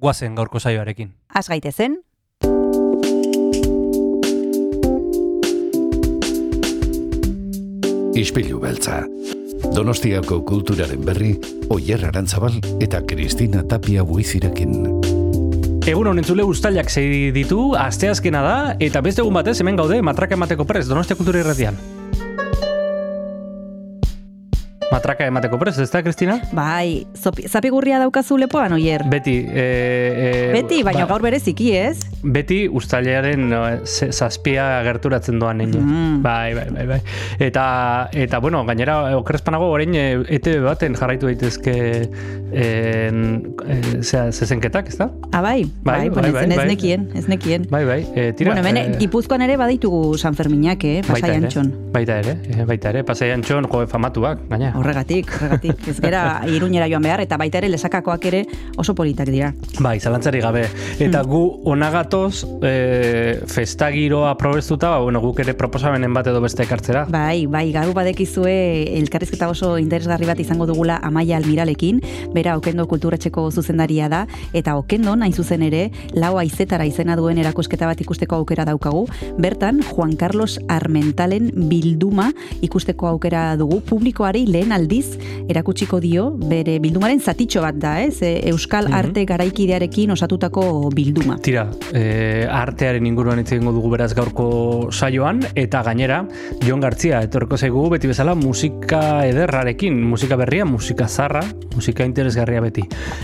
guazen gaurko saioarekin. Az gaitezen, Ispilu beltza. Donostiako kulturaren berri, Oyer Arantzabal eta Kristina Tapia buizirekin. Egun honen zule ustailak zei ditu, asteazkena da, eta beste egun batez hemen gaude matraka emateko prez, Donostia Kultura Irratian. Matraka emateko prez, ez da, Kristina? bai, zopi- zapigurria daukazu lepoan, oier. Beti, e, e, Beti, baina gaur bereziki, ez? Beti ustailaren no, zazpia gerturatzen doan nein. Mm. Bai, bai, bai, bai. Eta, eta bueno, gainera, okrespanago orain ETV baten jarraitu daitezke en, e, zea, zezenketak, ez da? Ah, bai, Bai, bai, bai, bai, bai, ez bai. nekien, ez nekien. Bai, bai, e, tira. bueno, hemen, Gipuzkoan ere baditugu San Ferminak, eh, pasai antxon. Baita ere, baita ere, pasai antxon, jo, famatuak, gaina. Horregatik, horregatik. Ez gera iruñera joan behar, eta baita ere lesakakoak ere oso politak dira. Bai, zalantzari gabe. Eta Hmm. gu onagatoz e, festagiroa probestuta, ba, bueno, guk ere proposamenen bat edo beste ekartzera. Bai, bai, gaur badekizue elkarrizketa oso interesgarri bat izango dugula Amaia Almiralekin, bera Okendo Kulturetxeko zuzendaria da, eta Okendo nain zuzen ere, lau aizetara izena duen erakusketa bat ikusteko aukera daukagu, bertan Juan Carlos Armentalen bilduma ikusteko aukera dugu, publikoari lehen aldiz erakutsiko dio, bere bildumaren zatitxo bat da, ez? E, Euskal Mhm. arte garaikidearekin osatutako bilduma. Tira, e, artearen inguruan hitz egingo dugu beraz gaurko saioan, eta gainera, Jon Gartzia, etorreko zaigu beti bezala musika ederrarekin, musika berria, musika zarra, musika interesgarria beti.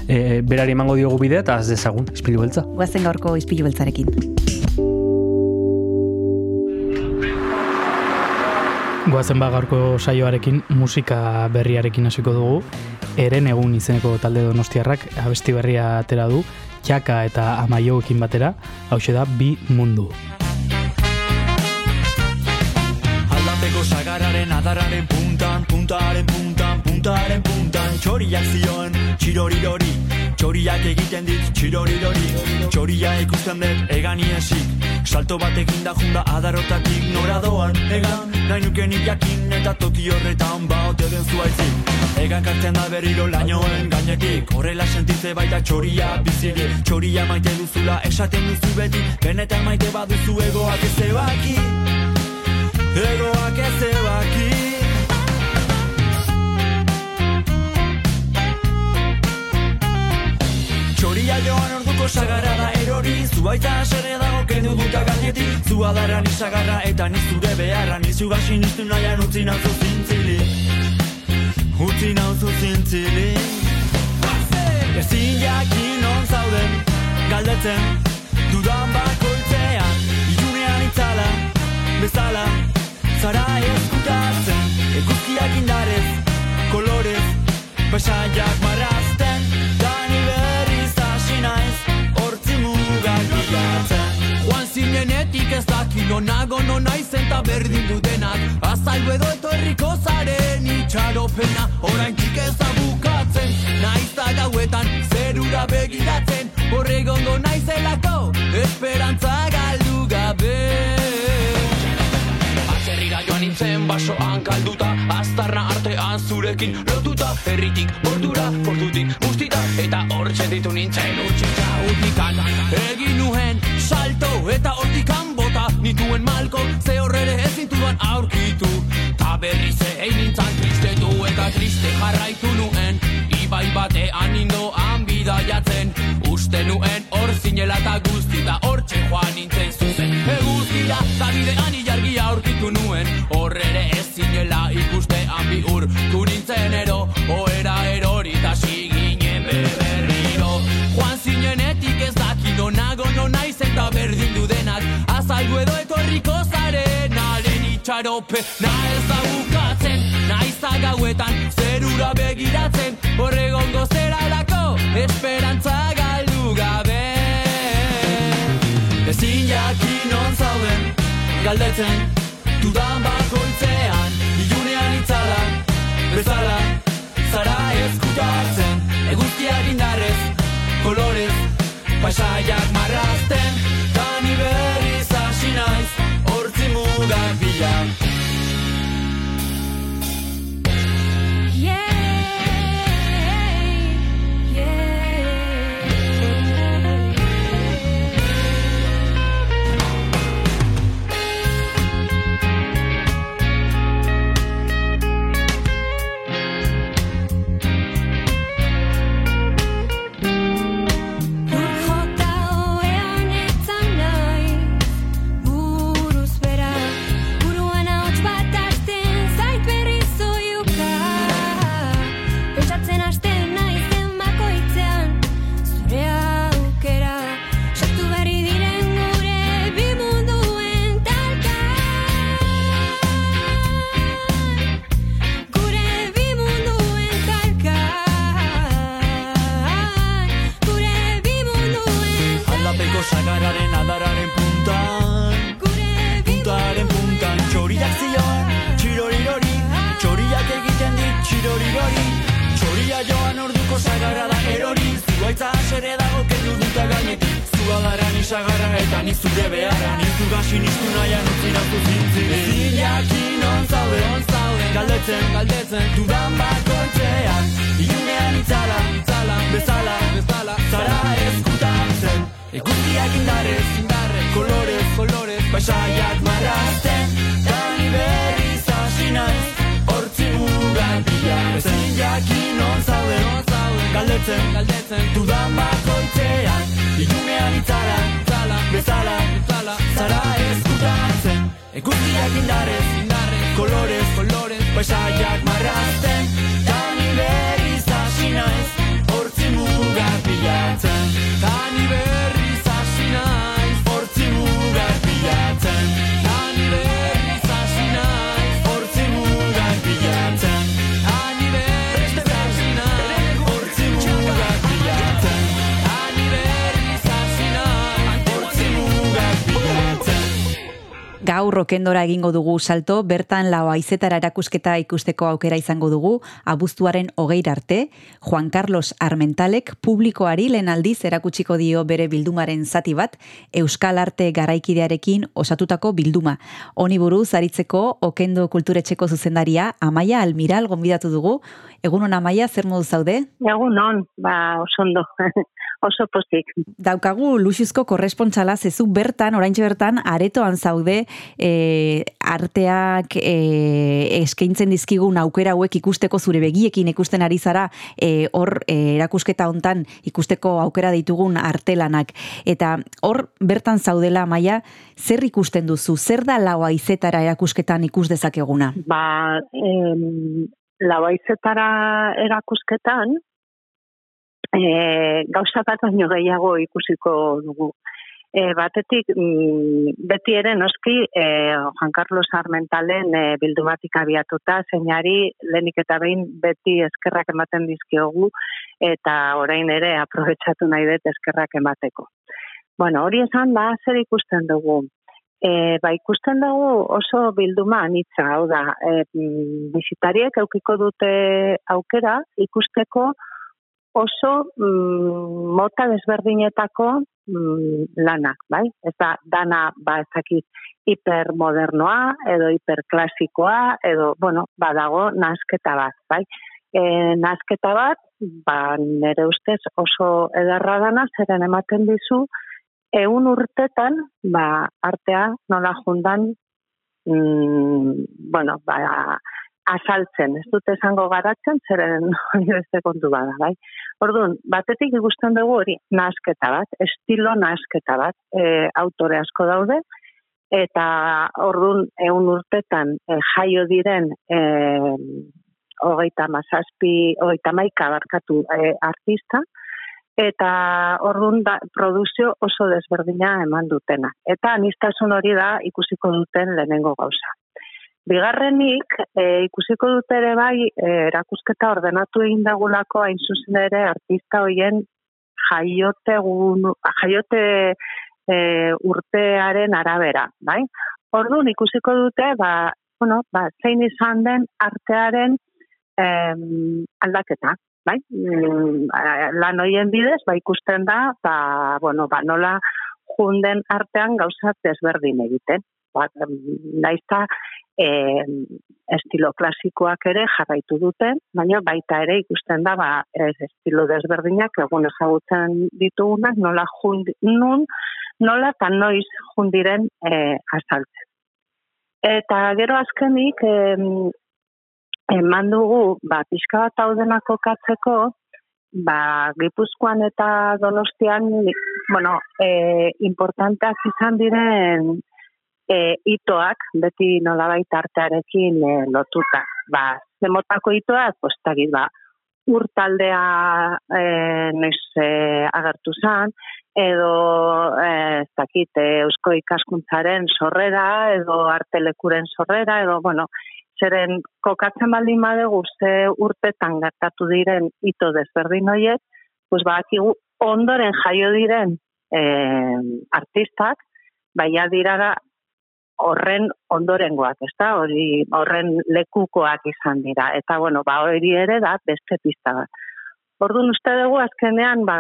E, berari emango diogu bidea eta az dezagun, ispilu beltza. Guazen gaurko izpilu beltzarekin. Goazen ba gaurko saioarekin musika berriarekin hasiko dugu. Eren egun izeneko talde donostiarrak abesti berria atera du, txaka eta amaioekin batera, hau da bi mundu. Aldapeko sagararen adararen puntan, puntaren puntan, puntaren puntan. Txoriak zioen, txirorirori, txoriak egiten dit txirorirori. Txoria ikusten dut egan iesik, salto batekin da junda adarotatik nora doan Egan, nahi nuke jakin eta toki horretan baote den zuaizik Egan kartzen da berriro lainoen gainetik. Horrela sentitze baita txoria biziri Txoria maite duzula esaten duzu beti. Benetan maite baduzu egoak ez ebaki Egoak ez ebaki Txoria joan orduko sagarra erori Zuaitza asere dago kendu duta gainetik. Zua dara ni sagarra eta ni zure beharra. Nizu gasin iztu nahian utzi nauzu zintzili. Utzi nauzu zintzili. Ezin jakin on zauden Galdetzen dudan bakoitzean. Ilunean itzala bezala Zara eskutatzen Eguzkiak indarez Kolorez Pasaiak marrazten nonago nona izen ta berdin dudenak Azaldu edo etorriko zaren itxaropena. Orain ez da bukatzen Naiz da gauetan zerura begiratzen. Horregongo naizelako Esperantza galdu gabe. Atzerrira joan nintzen basoan kalduta Aztarna artean zurekin lotuta. Herritik bordura, portutik guztita. Eta hortzen ditu nintzen utxika utikan Egin nuen salto eta hortikan Nituen malko ze horrere ez zintudan aurkitu. Ta berriz egin nintzen tristetu eta triste jarraitu nuen. Ibai batean indoan bidaiatzen Uste nuen hor zinela eta guztita Hortxe joan nintzen zuzen. Eguzkia eta bidean ilargia aurkitu nuen. Horrere ez zinela ikustean bi urtu nintzen ero Oera erori eta siginen naiz eta berdin du denak Azaldu edo etorriko zaren Aren itxarope. Na ez da bukatzen Naiz agauetan Zerura begiratzen. Horregongo zera lako Esperantza galdu gabe. Ezin jakin zauden Galdetzen Dudan bakoitzean. Ilunean itzalan Bezala Zara ezkutatzen. Eguzkiak indarrez Kolorez Paisaiak marrazten Tani berriz hasi naiz Hortzi mugak sagarra da erori. Zuaitza asere dago kendu duta gainetik. Zua dara nisagarra eta ni zure beharra. Nizu gasi nizu nahian utzina zuzintzi Zilakin on zaude, on zaude Galdetzen, galdetzen, dudan bakoitzean Iunean itzala, itzala, bezala, bezala. Zara ezkutatzen Eguzkiak indarrez, indarrez, kolorez, kolorez Paisaiak marrazten. Dani berriz asinaiz, hortzi bugan Ezin jakin on zauden, on zauden Galdetzen, galdetzen Dudan bako itzean Ilunean itzara, itzala Bezala, itzala Zara ez gutatzen Ekustiak indarrez, indarrez Kolorez, kolorez Paisaiak marrazten Tani berriz hasi naiz Hortzi mugar bilatzen. Tani berriz bila rokendora egingo dugu salto, bertan lau aizetara erakusketa ikusteko aukera izango dugu, abuztuaren hogeir arte, Juan Carlos Armentalek publikoari lehen aldiz erakutsiko dio bere bildumaren zati bat, Euskal Arte garaikidearekin osatutako bilduma. Oni buruz, aritzeko, okendo kulturetxeko zuzendaria, Amaia Almiral gonbidatu dugu, Egun hona maia, zer modu zaude? Egun hon, ba, osondo. oso pozik. Daukagu Luxuzko korrespontsala zezu bertan, oraintxe bertan, aretoan zaude e, arteak e, eskaintzen dizkigun aukera hauek ikusteko zure begiekin ikusten ari zara e, hor e, erakusketa hontan ikusteko aukera ditugun artelanak. Eta hor bertan zaudela maia, zer ikusten duzu? Zer da lau aizetara erakusketan ikus dezakeguna? Ba, em, lau aizetara erakusketan, e, gauza bat baino gehiago ikusiko dugu. E, batetik, mm, beti ere noski, e, Juan Carlos Armentalen e, bildumatik abiatuta, zeinari lehenik eta behin beti eskerrak ematen dizkiogu, eta orain ere aprobetsatu nahi dut eskerrak emateko. Bueno, hori esan da, zer ikusten dugu? E, ba, ikusten dugu oso bilduma anitza, hau da, e, mm, bizitariek eukiko dute aukera ikusteko oso mm, mota desberdinetako mm, lanak, bai? Ez da, dana, ba, ezakit, hipermodernoa, edo hiperklasikoa, edo, bueno, badago, nasketa bat, bai? E, nasketa bat, ba, nire ustez oso edarra dana, zeren ematen dizu, egun urtetan, ba, artea nola jundan, mm, bueno, ba, azaltzen, ez dute esango garatzen, zeren hori beste kontu bada, bai? Orduan, batetik ikusten dugu hori nasketa bat, estilo nasketa bat, e, autore asko daude, eta orduan egun urtetan e, jaio diren e, hogeita mazazpi, hogeita maika barkatu e, artista, eta orduan da, produzio oso desberdina eman dutena. Eta anistasun hori da ikusiko duten lehenengo gauza. Bigarrenik, e, ikusiko dut ere bai, e, erakusketa ordenatu egin dagulako hain zuzen ere artista hoien jaiote, gun, jaiote e, urtearen arabera, bai? Orduan ikusiko dute, ba, bueno, ba, zein izan den artearen em, aldaketa, bai? Mm, lan hoien bidez, ba, ikusten da, ba, bueno, ba, nola junden artean gauza desberdin egiten. Ba, em, naizta, em, estilo klasikoak ere jarraitu duten, baina baita ere ikusten da, ba, estilo desberdinak egun ezagutzen ditugunak, nola jund, nun, nola eta noiz jundiren e, azaltzen. Eta gero azkenik, em, eman dugu, ba, pixka bat hau kokatzeko, ba, Gipuzkoan eta Donostian, bueno, e, importanteak izan diren e, itoak, beti nolabait artearekin e, lotuta. Ba, zemotako itoak, postagit, ba, urtaldea e, noiz e, agertu zan, edo e, ez dakit, e, eusko ikaskuntzaren sorrera, edo artelekuren sorrera, edo, bueno, zeren kokatzen baldin badegu ze urtetan gertatu diren ito desberdin horiek, pues badakigu ondoren jaio diren e, artistak, baina dira horren ondorengoak, ezta? Hori horren lekukoak izan dira eta bueno, ba hori ere da beste pista bat. Orduan uste dugu azkenean ba,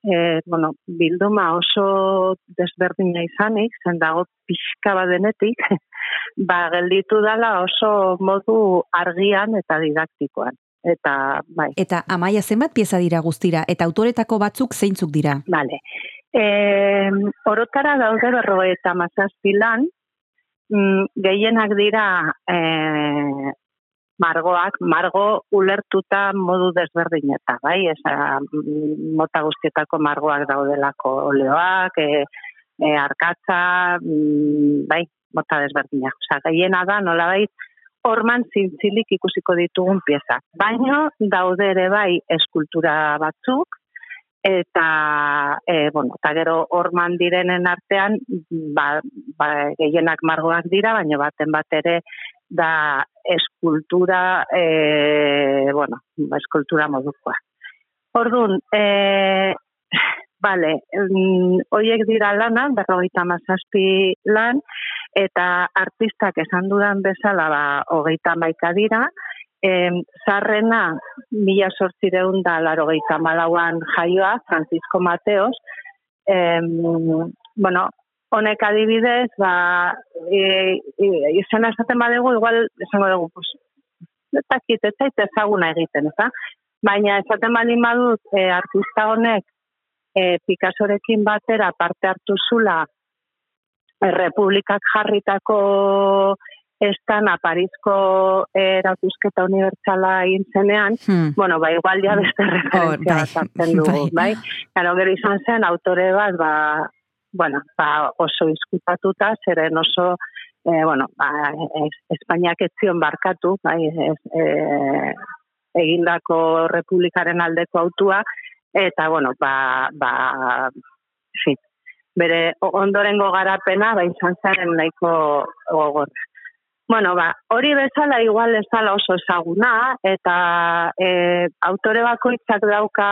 e, bueno, bilduma oso desberdina izanik, zen dago pixka bat denetik, ba gelditu dala oso modu argian eta didaktikoan. Eta bai, Eta amaia zenbat pieza dira guztira, eta autoretako batzuk zeintzuk dira. Vale. E, orotara daude berroi eta mazazpi lan, mm, gehienak dira e, margoak, margo ulertuta modu desberdineta, bai? Esa, mm, mota guztietako margoak daudelako oleoak, e, e, arkatza, mm, bai, mota desberdinak. Osa, gehiena da, nola bai, orman zintzilik ikusiko ditugun piezak. Baina daude ere bai eskultura batzuk, eta e, bueno, eta gero orman direnen artean ba, ba, gehienak margoak dira, baina baten bat ere da eskultura e, bueno, ba, eskultura modukoa. Orduan, e, Bale, mm, hoiek dira lana, berrogeita mazazpi lan, eta artistak esan dudan bezala, ba, hogeita maika dira, em, zarrena, mila sortzireun da, larogeita malauan jaioa, Francisco Mateos, em, bueno, honek adibidez, ba, e, e, izena esaten badegu, igual, esango dugu, pues, ez dakit, ez zait ezaguna egiten, ez Baina esaten baldin badut, e, artista honek e, Picassorekin batera parte hartu zula e, Republikak jarritako estana Parizko erakusketa unibertsala egin zenean, Hmm. bueno, ba, igual ja beste referentzia bai, bat hartzen dugu, bai. bai? Gero izan zen, autore bat, ba, bueno, ba, oso izkutatuta, zeren oso, eh, bueno, ba, es, Espainiak ez zion barkatu, bai, ez, eh, egindako republikaren aldeko autua, eta, bueno, ba, ba, fi, bere ondorengo garapena, ba, izan zaren nahiko gogor. Bueno, ba, hori bezala igual ez dala oso ezaguna, eta e, autore bakoitzak dauka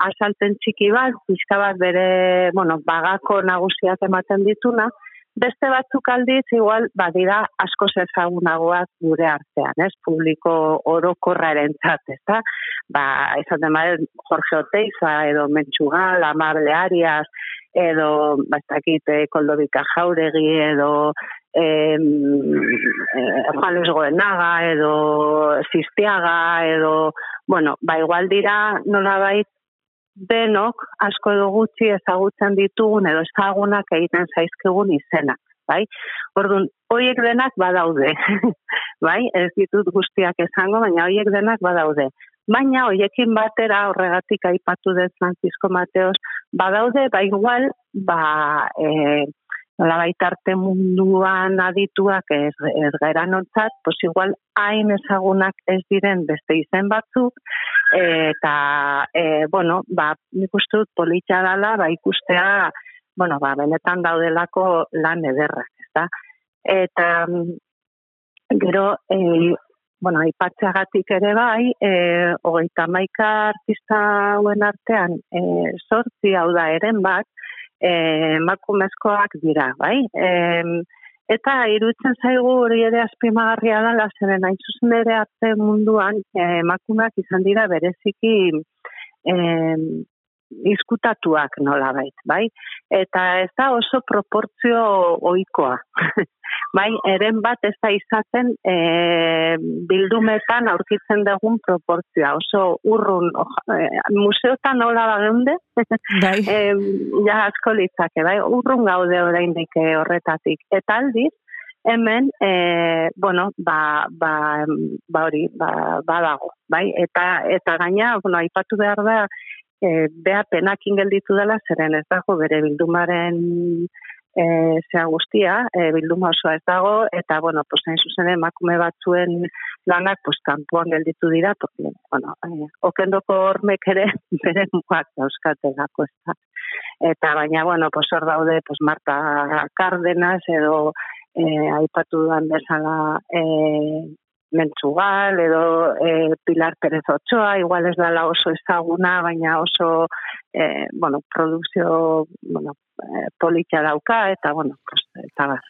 asalten txiki bat, pixka bat bere, bueno, bagako nagusiak ematen dituna, beste batzuk aldiz, igual, badira asko ezagunagoak gure artean, ez? Publiko orokorraren txat, ez da? Ba, esaten bade, Jorge Oteiza, edo Mentxugal, Amable Arias, edo, ba, ez dakit, eh, Koldobika Jauregi, edo eh, eh, Juan Luis Goenaga, edo Zistiaga, edo, bueno, ba, igual dira nolabait denok asko edo gutxi ezagutzen ditugun edo ezagunak egiten zaizkigun izenak, bai? Orduan, hoiek denak badaude, bai? Ez ditut guztiak esango, baina hoiek denak badaude. Baina hoiekin batera horregatik aipatu dut Francisco Mateos, badaude, ba igual, ba, e, nolabait arte munduan adituak ez, ez gara nontzat, pues igual hain ezagunak ez diren beste izen batzuk, eta, e, bueno, ba, nik uste dut politxa dela, ba, ikustea, bueno, ba, benetan daudelako lan ederrak, ezta? Eta, gero, e, bueno, aipatzeagatik ere bai, e, hogeita maika artista hauen artean, e, sortzi hau da eren bat, emakumezkoak dira, bai? E, Eta iruditzen zaigu hori ere azpimagarria da, zeren hain zuzen ere arte munduan eh, emakumeak izan dira bereziki eh, izkutatuak nola bait, bai? Eta ez da oso proportzio oikoa. bai, eren bat ez da izaten e, bildumetan aurkitzen dugun proportzioa. Oso urrun, e, museotan nola bageunde, bai. e, ja asko litzake, bai? Urrun gaude oraindik eh, horretatik. Eta aldiz, hemen, e, bueno, ba, ba, ba hori, ba, ba dago, bai? Eta, eta gaina, bueno, aipatu behar da, e, beha penakin gelditu dela, zeren ez dago bere bildumaren e, zea guztia, e, bilduma osoa ez dago, eta, bueno, pues, nahi zuzen emakume batzuen lanak, pues, kanpuan gelditu dira, porque, bueno, e, okendoko hormek ere bere muak dauzkate dako, ez da. Eta, baina, bueno, pues, hor daude, pues, Marta Cárdenas, edo, e, aipatu duan bezala, e, Mentzugal edo e, Pilar Perez Ochoa, igual ez dala oso ezaguna, baina oso e, bueno, produkzio bueno, e, politia dauka, eta bueno, pues, eta bar.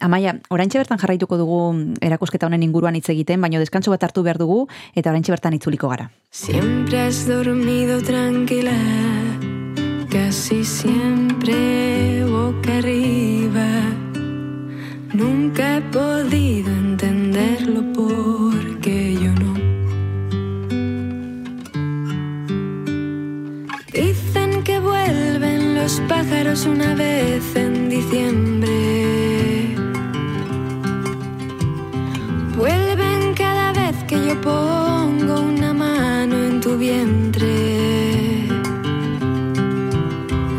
Amaia, orantxe bertan jarraituko dugu erakusketa honen inguruan hitz egiten, baina deskantsu bat hartu behar dugu, eta orantxe bertan itzuliko gara. Siempre has dormido tranquila, casi siempre boca arriba, Nunca he podido porque yo no. Dicen que vuelven los pájaros una vez en diciembre. Vuelven cada vez que yo pongo una mano en tu vientre.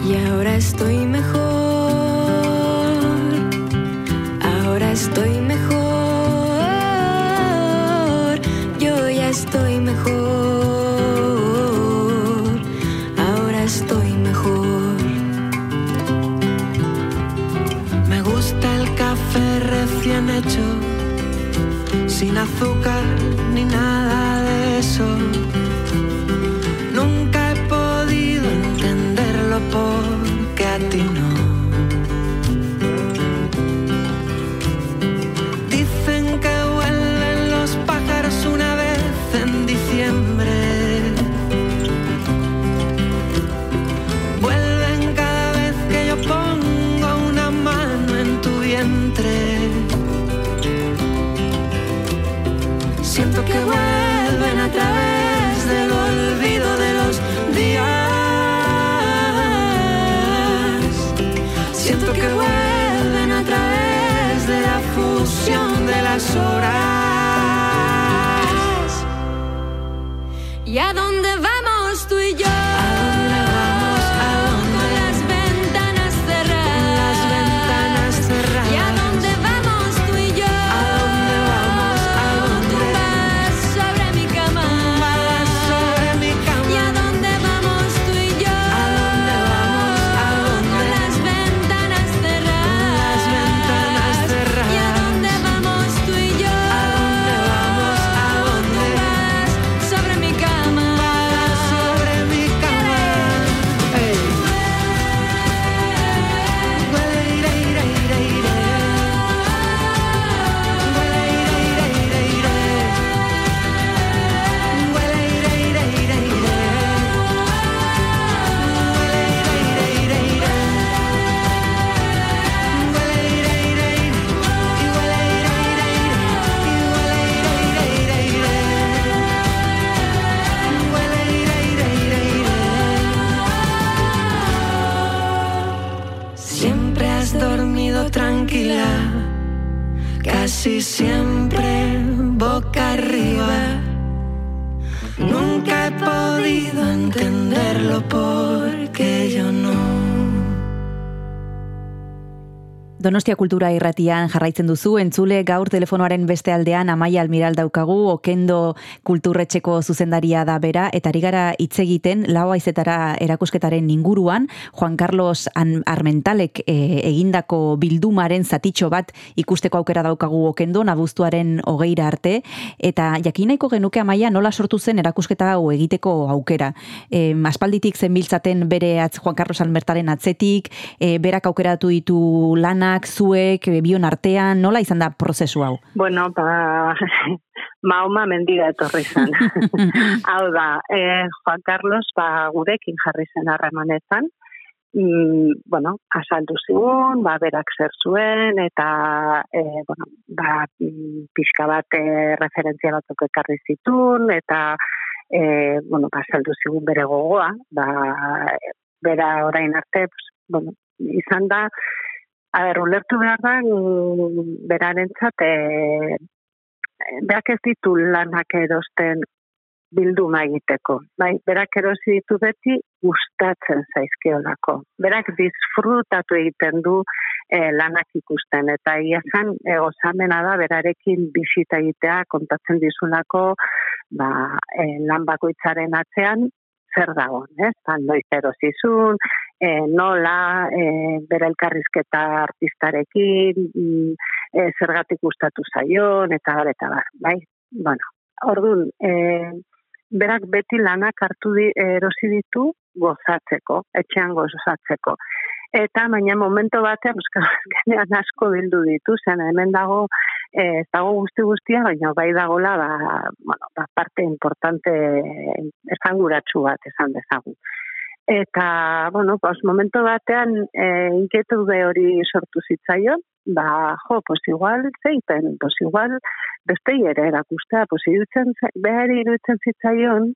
Y ahora estoy hecho, sin azúcar ni nada de eso. Yeah, Donostia Kultura Irratian jarraitzen duzu, entzule gaur telefonoaren beste aldean Amaia Almiral daukagu, okendo kulturretxeko zuzendaria da bera, eta ari gara hitz egiten lau aizetara erakusketaren inguruan, Juan Carlos Armentalek e, egindako bildumaren zatitxo bat ikusteko aukera daukagu okendo, nabuztuaren hogeira arte, eta jakinaiko genuke Amaia nola sortu zen erakusketa hau egiteko aukera. E, aspalditik zen biltzaten bere atz, Juan Carlos Armentalen atzetik, e, berak aukeratu ditu lana, lanak, zuek, e, bion artean, nola izan da prozesu hau? Bueno, ba, Mahoma mendira etorri zen. Hau da, eh, Juan Carlos ba, gurekin jarri zen harremanetan, mm, bueno, asaldu zigun, ba, berak zer zuen, eta, e, bueno, ba, mm, pixka bat e, referentzia batzuk ekarri zitun, eta, e, bueno, ba, asaldu zigun bere gogoa, ba, bera orain arte, pues, bueno, izan da, a ber, ulertu behar da, mm, beraren txat, e, berak ez ditu lanak erosten bilduma egiteko. Bai, berak erosi ditu beti gustatzen zaizkiolako. Berak disfrutatu egiten du e, lanak ikusten eta ia zan egozamena da berarekin bisita egitea kontatzen dizulako ba, e, lan bakoitzaren atzean zer dago, ez? Tan noiz erosizun, e, nola, e, bere elkarrizketa artistarekin, mm, e, zergatik gustatu zaion, eta gara, eta bai? Bueno, orduan, e, berak beti lanak hartu di, erosi ditu gozatzeko, etxean gozatzeko. Eta baina momento batean, euskal asko bildu ditu, zen hemen dago, eh, ez dago guzti guztia, baina bai dagola, ba, bueno, ba, parte importante esanguratsu bat esan dezagun. Eta, bueno, pues, momento batean, eh, inketu hori sortu zitzaion, ba, jo, pues igual, zeiten, pues igual, beste ere erakustea, pues irutzen, behar irutzen zitzaion,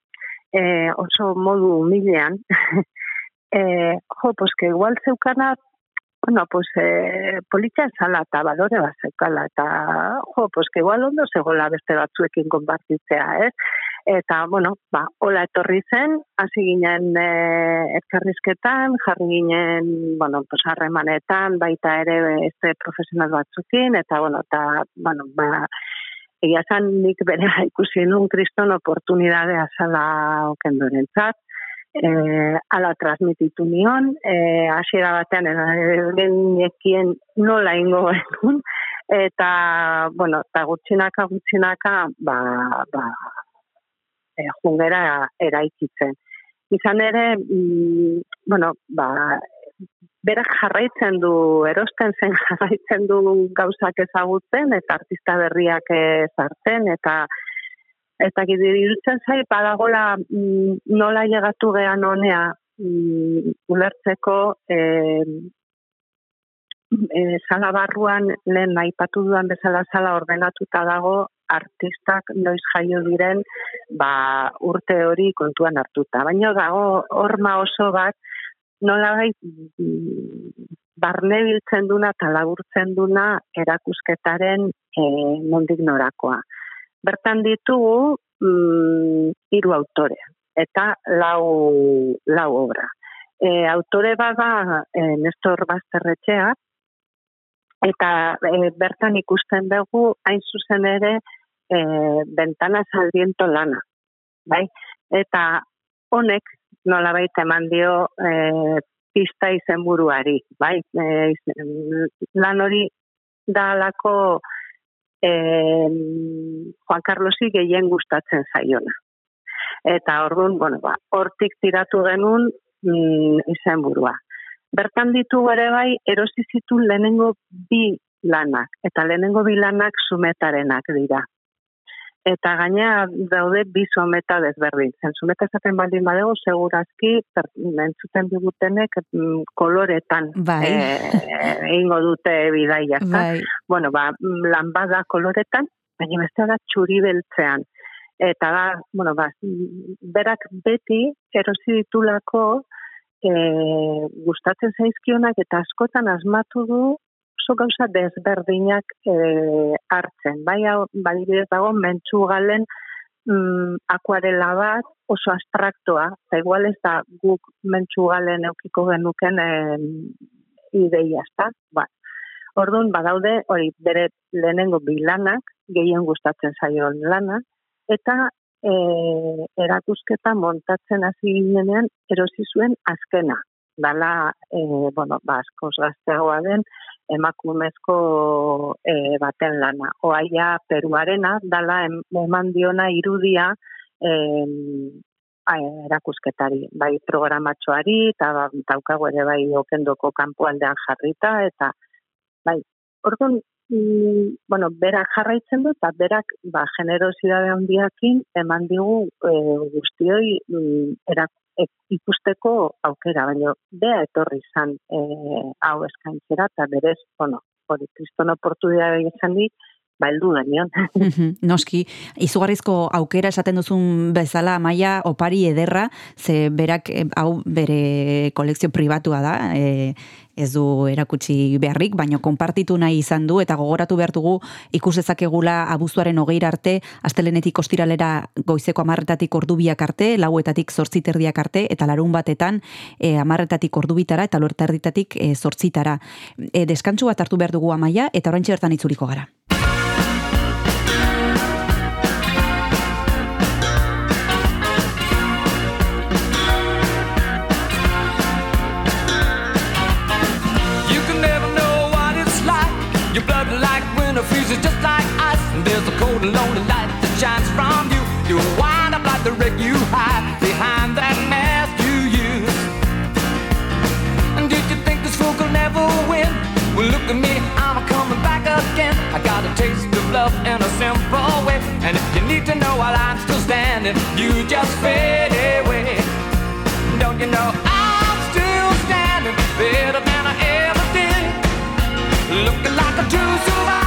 eh, oso modu humilean, eh, jo, pues que igual zeukana, bueno, pues eh, politxa esala eta balore bat zeukala, eta jo, pues que igual ondo zegoela beste batzuekin konpartitzea, eh? Eta, bueno, ba, hola etorri zen, hasi ginen e, ezkerrizketan, jarri ginen, bueno, pues, harremanetan, baita ere este profesional batzukin, eta, bueno, eta, bueno, ba, egia zan nik bere ikusi nun kriston oportunidade azala okendoren e, ala transmititu nion, e, hasiera batean, egin nola ingo genuen, eta, bueno, eta gutxinaka, gutxinaka, ba, ba, e, jungera eraikitzen. Izan ere, mm, bueno, ba, berak jarraitzen du, erosten zen jarraitzen du gauzak ezagutzen, eta artista berriak ezartzen, eta eta gidirutzen zai, badagola mm, nola llegatu gehan honea mm, ulertzeko e, e, sala barruan lehen naipatu duan bezala sala ordenatuta dago artistak noiz jaio diren ba, urte hori kontuan hartuta. Baina dago horma oso bat nola bai barne biltzen duna eta laburtzen duna erakusketaren e, nondik norakoa. Bertan ditugu mm, hiru autore eta lau, lau obra. E, autore bada e, Nestor Basterretxea, eta e, bertan ikusten dugu hain zuzen ere e, bentana saldiento lana. Bai? Eta honek nola baita eman dio e, pista izen buruari. Bai? E, lan hori da alako e, Juan Carlosi gehien gustatzen zaiona. Eta orduan, bueno, ba, hortik tiratu genuen mm, izen burua. Bertan ditu ere bai, erosi zitun lehenengo bi lanak, eta lehenengo bi lanak sumetarenak dira eta gaina daude bi someta desberdin. Zen someta esaten baldin badego, segurazki, entzuten digutenek mm, koloretan bai. e, dute bidaia. Bai. Bueno, ba, lan bada koloretan, baina beste da txuri beltzean. Eta da, bueno, ba, berak beti erosi ditulako e, gustatzen zaizkionak eta askotan asmatu du oso gauza desberdinak e, hartzen. Bai, badibidez dago, mentsu galen mm, akuarela bat oso abstraktoa, eta igual ez da guk mentsu galen eukiko genuken e, ideia, ezta? Ba. Orduan, badaude, hori, bere lehenengo bilanak, gehien gustatzen zaio lana, eta e, erakusketa montatzen hasi ginenean erosi zuen azkena. Dala, e, bueno, ba, gazteagoa den, emakumezko e, baten lana. Oaia peruarena, dala eman diona irudia e, erakusketari, bai programatxoari, eta ba, taukago ere bai okendoko kanpoaldean jarrita, eta bai. Orduan, mm, bueno, berak jarraitzen du, eta berak, ba, generosidade handiakin, eman digu e, guztioi mm, erak, e, ikusteko aukera, baina bea etorri izan e, hau eskaintzera, eta berez, bueno, hori, kriston oportunidade izan dit, ba, eldu genion. Noski, izugarrizko aukera esaten duzun bezala maia opari ederra, ze berak eh, hau bere kolekzio pribatua da, e, ez du erakutsi beharrik, baino konpartitu nahi izan du, eta gogoratu behar dugu ikusezakegula abuztuaren hogeira arte, astelenetik ostiralera goizeko amarretatik ordubiak arte, lauetatik zortziterdiak arte, eta larun batetan e, amarretatik ordubitara, eta luertarditatik e, zortzitara. E, deskantsu bat hartu behar dugu amaia, eta orain bertan itzuliko gara. Lonely light that shines from you. You wind up like the wreck you hide behind that mask you use. And did you think this fool could never win? Well, look at me, I'm coming back again. I got a taste of love in a simple way. And if you need to know while I'm still standing, you just fade away. Don't you know I'm still standing better than I ever did? Looking like a true survivor,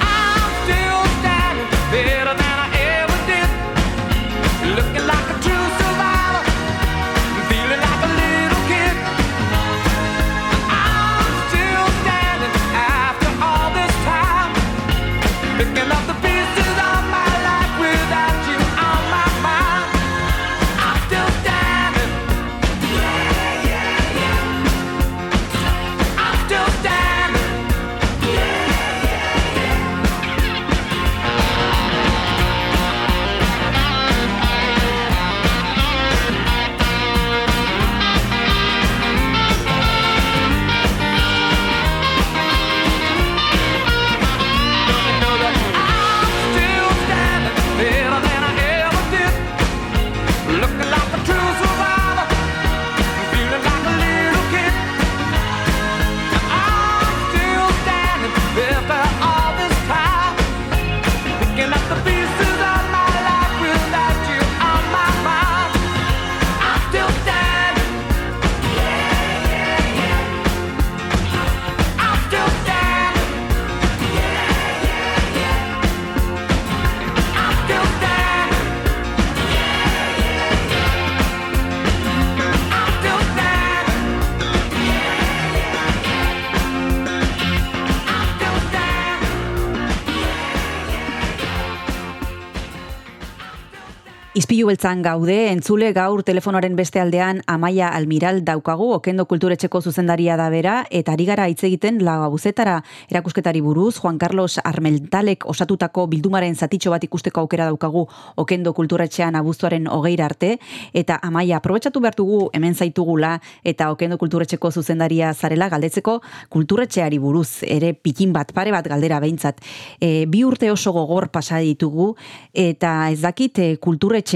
Izpilu beltzan gaude, entzule gaur telefonoaren beste aldean Amaia Almiral daukagu, okendo kulturetxeko zuzendaria da bera, eta ari gara hitz egiten lau abuzetara erakusketari buruz, Juan Carlos Armeltalek osatutako bildumaren zatitxo bat ikusteko aukera daukagu okendo kulturetxean abuztuaren hogeira arte, eta Amaia, aprobetsatu behar dugu hemen zaitugula, eta okendo kulturetxeko zuzendaria zarela galdetzeko kulturetxeari buruz, ere pikin bat, pare bat galdera behintzat. E, bi urte oso gogor pasa ditugu, eta ez dakit e,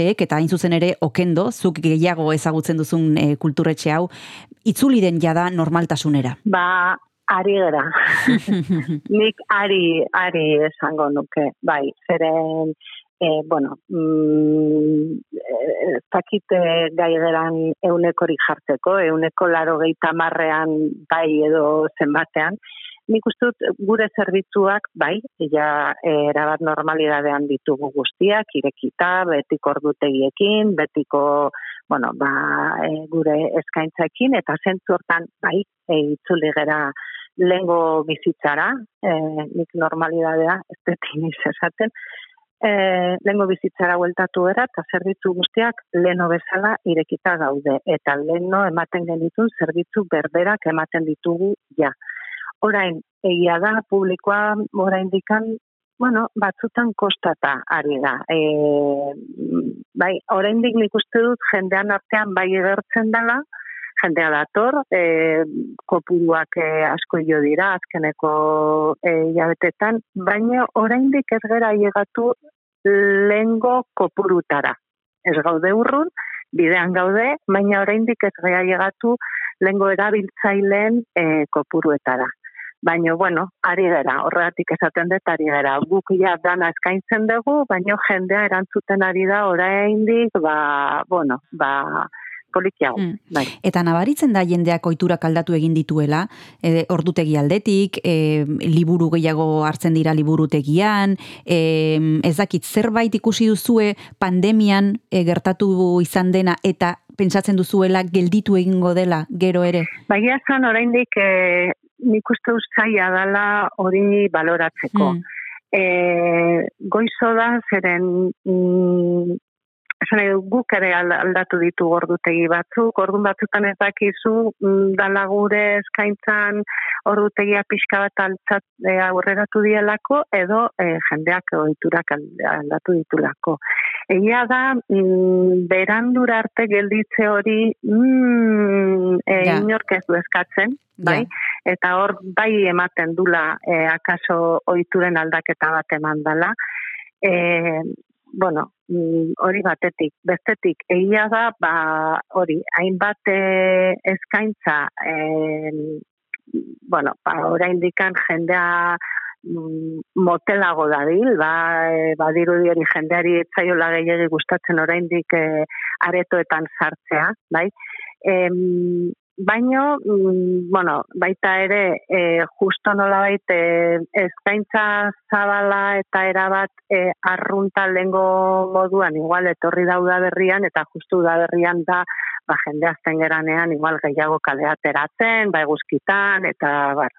kulturetxeek, eta hain zuzen ere okendo, zuk gehiago ezagutzen duzun e, kulturetxe hau, itzuli den jada normaltasunera. Ba, ari gara. Nik ari, ari esango nuke, bai, zeren, e, bueno, mm, eh, gai geran eunekori jartzeko, euneko laro gehieta marrean bai edo zenbatean, nik uste dut gure zerbitzuak, bai, ja erabat normalidadean ditugu guztiak, irekita, betiko ordutegiekin, betiko, bueno, ba, e, gure eskaintzaekin, eta zentzu hortan, bai, e, itzuli gera lengo bizitzara, e, nik normalidadea, ez dut esaten, e, lehengo bizitzara bueltatu era, eta zerbitzu guztiak leno bezala irekita daude. Eta leno ematen genitun zerbitzu berberak ematen ditugu ja. Orain, egia da, publikoa orain dikan, bueno, batzutan kostata ari da. E, bai, orain dik nik uste dut jendean artean bai egertzen dela, jendea dator, e, kopuruak e, asko jo dira, azkeneko e, jabetetan, baina oraindik ez gera llegatu lengo kopurutara. Ez gaude urrun, bidean gaude, baina oraindik ez gera llegatu lengo erabiltzaileen e, kopuruetara. Baina, bueno, ari gara, horregatik esaten dut, ari gara. Guk ja dana eskaintzen dugu, baina jendea erantzuten ari da, oraindik, ba, bueno, ba, polikiago. Mm. Bai. Eta nabaritzen da jendeak oiturak aldatu egin dituela, e, ordutegi aldetik, e, liburu gehiago hartzen dira liburutegian, e, ez dakit zerbait ikusi duzue pandemian e, gertatu izan dena eta pentsatzen duzuela gelditu egingo dela gero ere? Baina zan oraindik e, nik uste zaila dela hori baloratzeko. Mm. E, goizo da, zeren mm, esan nahi guk ere aldatu ditu ordutegi batzuk, ordun batzutan ez dakizu mm, dala gure eskaintzan ordutegia pixka bat altzat e, aurreratu dielako edo e, jendeak ohiturak aldatu ditulako. Egia da, mm, berandura arte gelditze hori mm, e, ja. inork ez du eskatzen, bai? Eta hor bai ematen dula e, akaso ohituren aldaketa bat eman dela. E, bueno, hori batetik, bestetik, egia da, ba, hori, hainbat eh, eskaintza, e, bueno, ba, orain dikan jendea mm, motelago dabil, ba, e, badiru hori jendeari etzaiola gehiagi gustatzen oraindik e, aretoetan sartzea, bai? E, Baino, mm, bueno, baita ere, e, justo nola baita, e, eskaintza zabala eta erabat e, arrunta lengo moduan, igual etorri dauda berrian, eta justu da berrian da, ba, jende azten geranean, igual gehiago kalea teratzen, ba, eguzkitan, eta bar.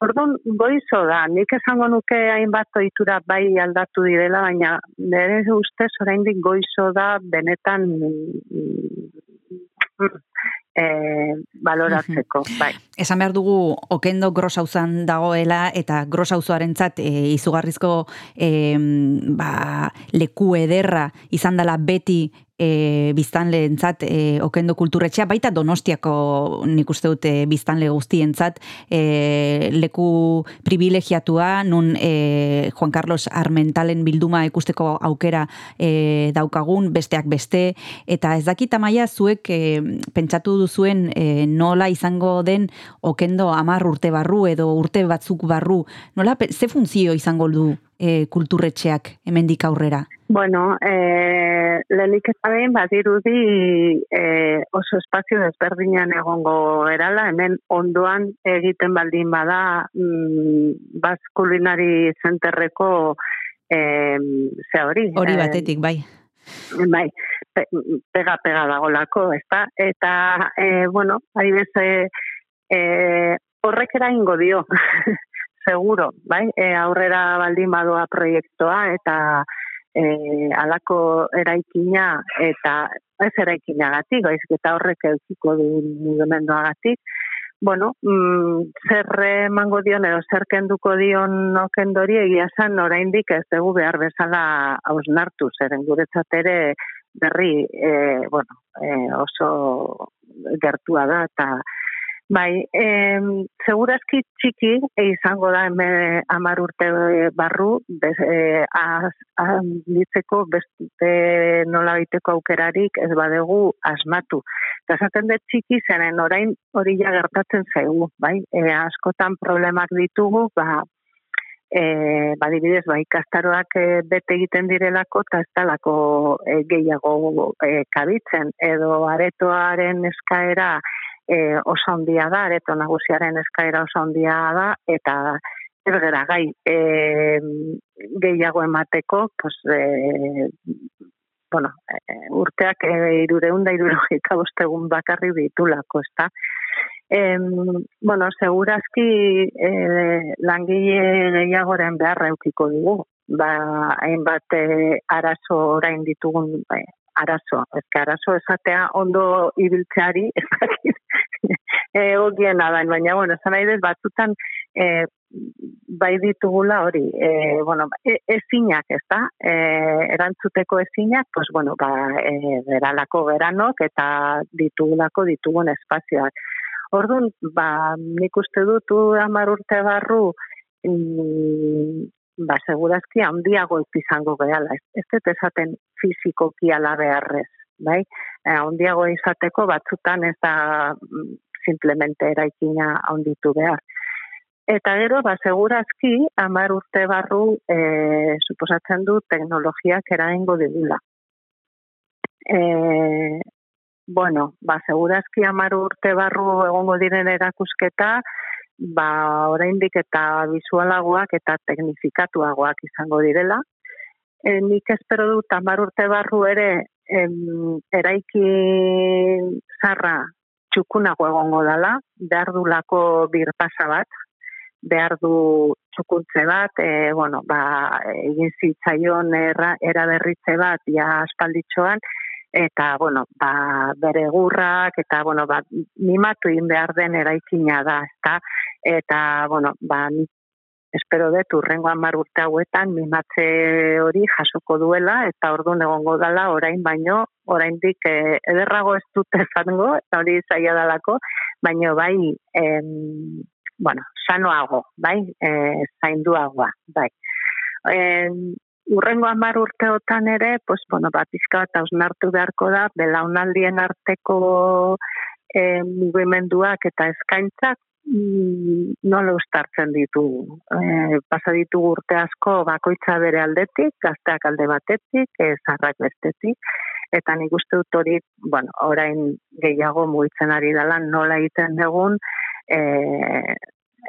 Orduan, goizo da, nik esango nuke hainbat oitura bai aldatu direla, baina nire ustez oraindik goizo da benetan mm, e, baloratzeko, bai. Esan behar dugu, okendo gros hauzan dagoela, eta gros hauzoaren zat, e, izugarrizko e, ba, leku ederra izan dela beti e, biztanle entzat e, okendo kulturetxea, baita donostiako nik uste dute biztanle guztientzat e, leku privilegiatua, nun e, Juan Carlos Armentalen bilduma ikusteko aukera e, daukagun, besteak beste, eta ez dakit amaia zuek e, pentsatu duzuen e, nola izango den okendo amar urte barru edo urte batzuk barru, nola ze funtzio izango du e, kulturretxeak hemendik aurrera? Bueno, eh, lehenik ez badirudi badirudi eh, oso espazio desberdinan egongo erala, hemen ondoan egiten baldin bada mm, baz kulinari zenterreko eh, ze hori. Hori eh, batetik, bai. Bai, pega-pega dagolako, ez da? Eta, eh, bueno, ari bez, eh, eh, horrek ingo dio, seguro, bai? Eh, aurrera baldin badoa proiektua, eta e, alako eraikina eta ez eraikina gatik, eta horrek eukiko du mugimenduagatik, bueno, mm, zer emango dion edo zer kenduko dion okendori egia zan oraindik ez dugu behar bezala hausnartu, zeren guretzat ere berri e, bueno, e, oso gertua da eta Bai, em, segurazki txiki e izango da eme amar urte barru, bez, e, az, ditzeko beste nola baiteko aukerarik ez badegu asmatu. Eta zaten dut txiki zenen orain hori ja gertatzen zaigu, bai? E, askotan problemak ditugu, ba, e, badibidez, bai, kastaroak e, bete egiten direlako, eta ez talako e, gehiago e, kabitzen, edo aretoaren eskaera, e, oso ondia da, areto nagusiaren eskaera oso ondia da, eta ergera gai e, gehiago emateko, pues, e, bueno, e, urteak e, irureun da irurogika bostegun bakarri ditulako, ez da? Em, bueno, segurazki eh, langile gehiagoren beharra eukiko dugu. Ba, hainbat eh, arazo orain ditugun eh, arazo. Ez arazo esatea ondo ibiltzeari, ez dakit, egokien da, baina, bueno, esan nahi dez, batzutan eh, bai ditugula hori, e, bueno, e, ezinak, ez da, e, erantzuteko ezinak, pues, bueno, ba, e, beralako beranok eta ditugulako ditugun espazioak. Orduan, ba, nik uste dutu amar urte barru, mm, ba, segurazki handiago izango gehala. Ez, dut esaten fizikoki ala beharrez, bai? E, handiago izateko batzutan ez da mm, simplemente eraikina handitu behar. Eta gero, ba, segurazki, amar urte barru, e, suposatzen du teknologiak eraingo digula. E, bueno, ba, segurazki amar urte barru egongo diren erakusketa, ba, oraindik eta visualagoak eta teknifikatuagoak izango direla. E, nik espero dut amar urte barru ere em, eraiki zarra txukunago egongo dela, behar du lako birpasa bat, behar du txukuntze bat, e, bueno, ba, egin zitzaion era, eraberritze bat, ja aspalditxoan, eta bueno, ba, bere gurrak eta bueno, ba, mimatu behar den eraikina da, ezta? Eta bueno, ba, espero dut urrengo hamar urte hauetan mimatze hori jasoko duela eta ordun egongo dala orain baino oraindik e, ederrago ez dute zango eta hori zaila dalako baino bai em, bueno, sanoago, bai, e, zainduagoa, bai. Em, urrengo amar urteotan ere, pues, bueno, bat izka bat hausnartu beharko da, belaunaldien arteko e, mugimenduak eta eskaintzak nola ustartzen ditu. E, pasa ditu urte asko bakoitza bere aldetik, gazteak alde batetik, e, zarrak bestetik, eta nik uste dut hori, bueno, orain gehiago mugitzen ari dela nola egiten dugun, e,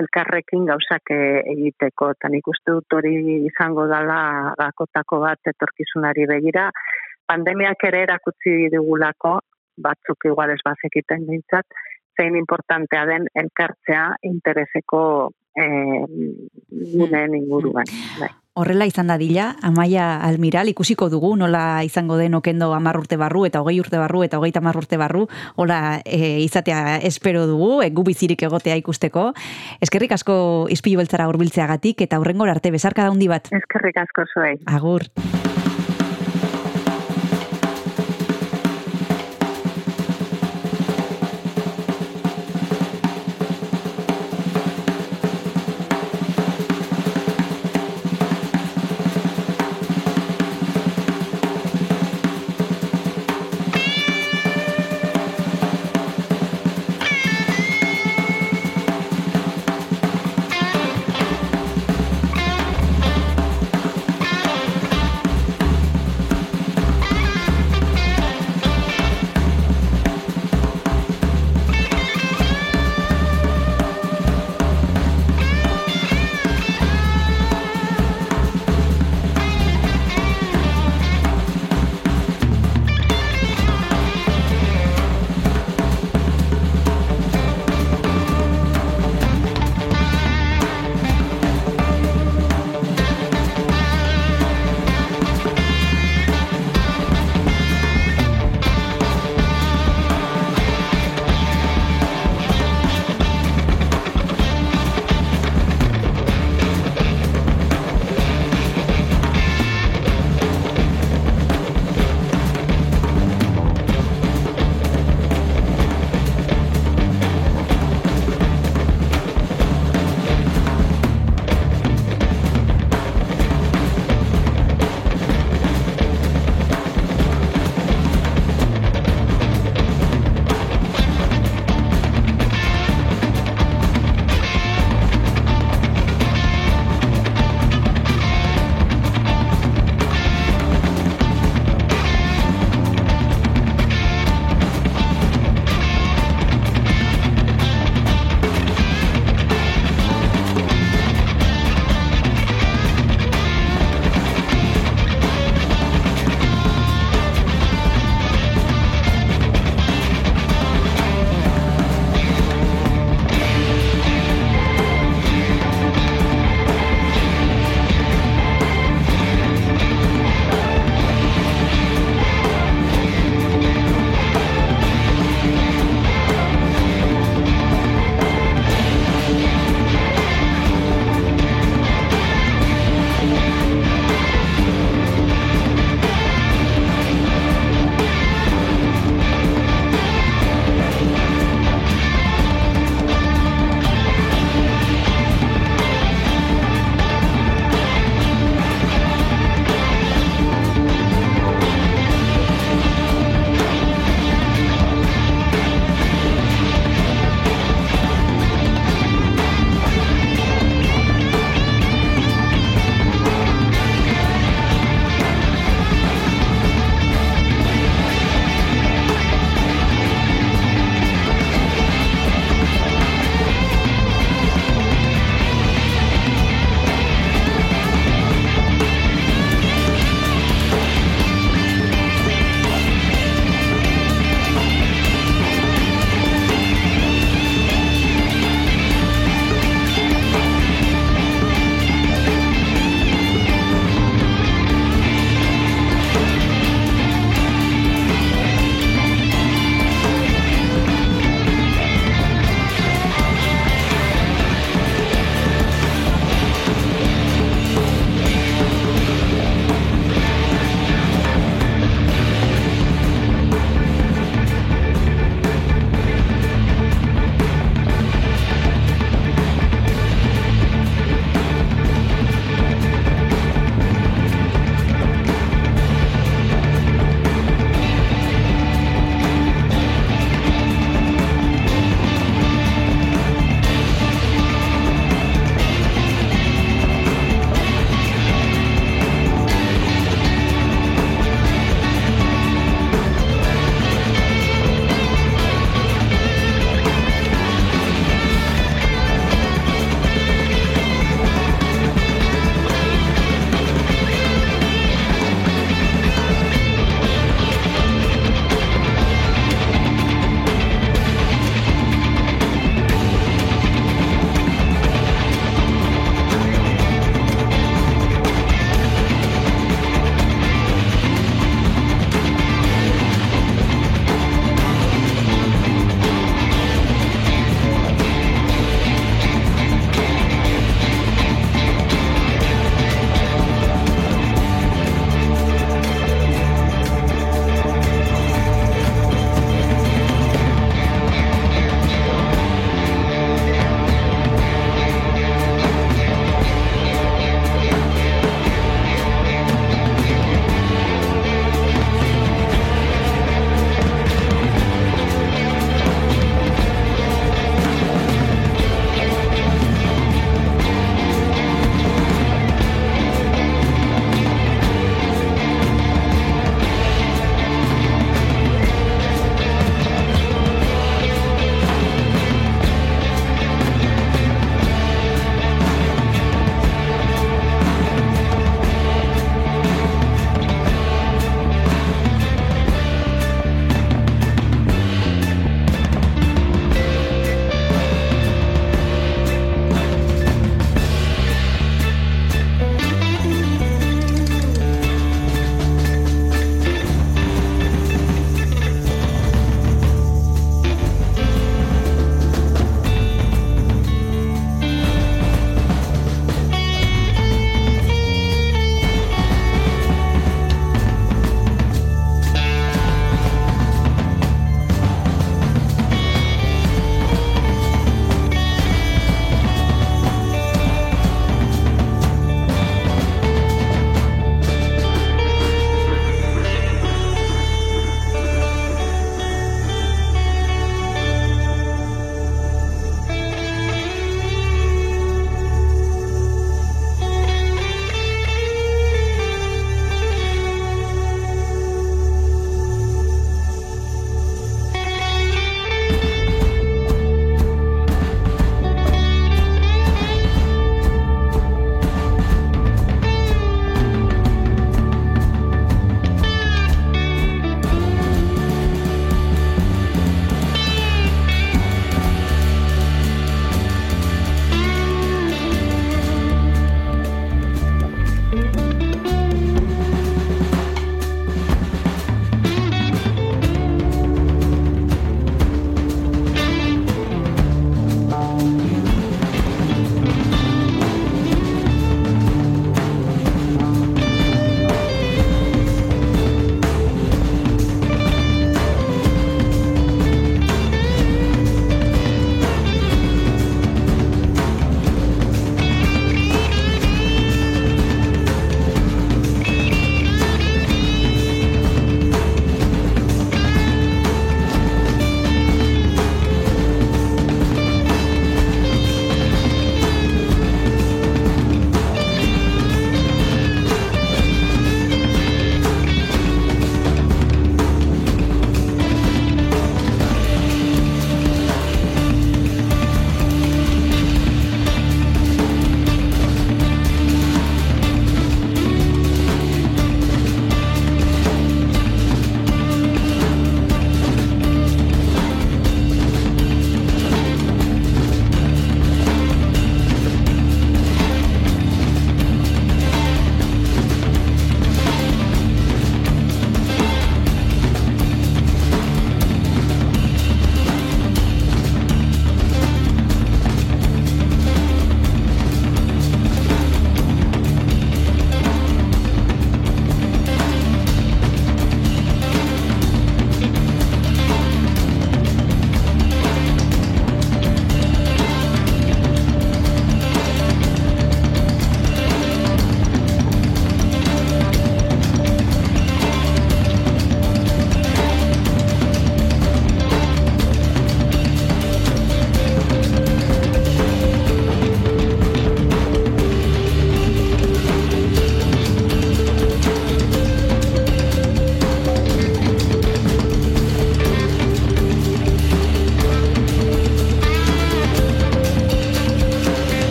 elkarrekin gauzak egiteko. Eta nik uste dut hori izango dala gakotako bat etorkizunari begira. Pandemiak ere erakutsi digulako, batzuk igual ez bazekiten dintzat, zein importantea den elkartzea intereseko e, gunen inguruan. Bai. Horrela izan da dila, amaia almiral, ikusiko dugu, nola izango den okendo amar urte barru, eta hogei urte barru, eta hogeita amar urte barru, hola e, izatea espero dugu, e, gubizirik egotea ikusteko. Eskerrik asko izpilu beltzara urbiltzeagatik, eta hurrengor arte bezarka daundi bat. Eskerrik asko zuei. Agur.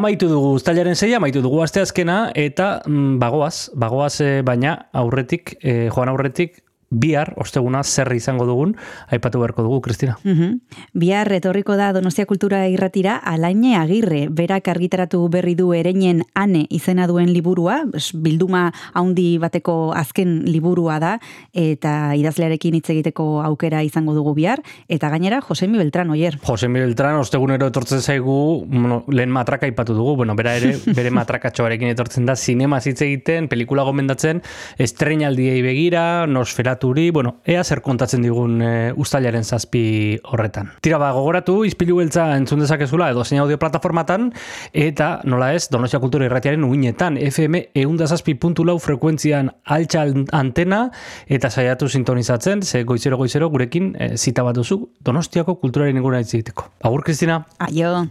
Amaitu dugu, uztailaren zeia, amaitu dugu asteazkena, eta mm, bagoaz, bagoaz eh, baina aurretik, eh, joan aurretik, bihar, osteguna, zer izango dugun, aipatu beharko dugu, Kristina. Mhm. Bihar etorriko da Donostia Kultura irratira Alaine Agirre, berak argitaratu berri du ereinen ane izena duen liburua, bilduma haundi bateko azken liburua da, eta idazlearekin hitz egiteko aukera izango dugu bihar, eta gainera Josemi Beltran, oier. Jose Beltran, ostegunero etortzen zaigu, bueno, lehen matraka aipatu dugu, bueno, bera ere, bere matrakatxoarekin etortzen da, sinema hitz egiten, pelikula gomendatzen, estreinaldiei begira, nosferaturi, bueno, ea zer kontatzen digun e, ustailaren zazpi horretan. Tira ba, gogoratu, izpilu beltza entzun dezakezula, edo zein audio plataformatan, eta nola ez, Donostia Kultura irratiaren uinetan, FM eundazazpi.lau frekuentzian altxa antena, eta saiatu sintonizatzen, ze goizero goizero gurekin e, zita bat duzu Donostiako kulturaren inguruna hitz egiteko. Agur, Kristina? Aio.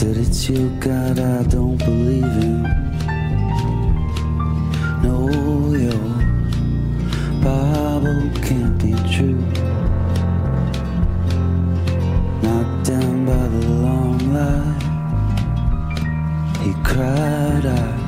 Said it's your God I don't believe in. No, your Bible can't be true. Knocked down by the long line, he cried, I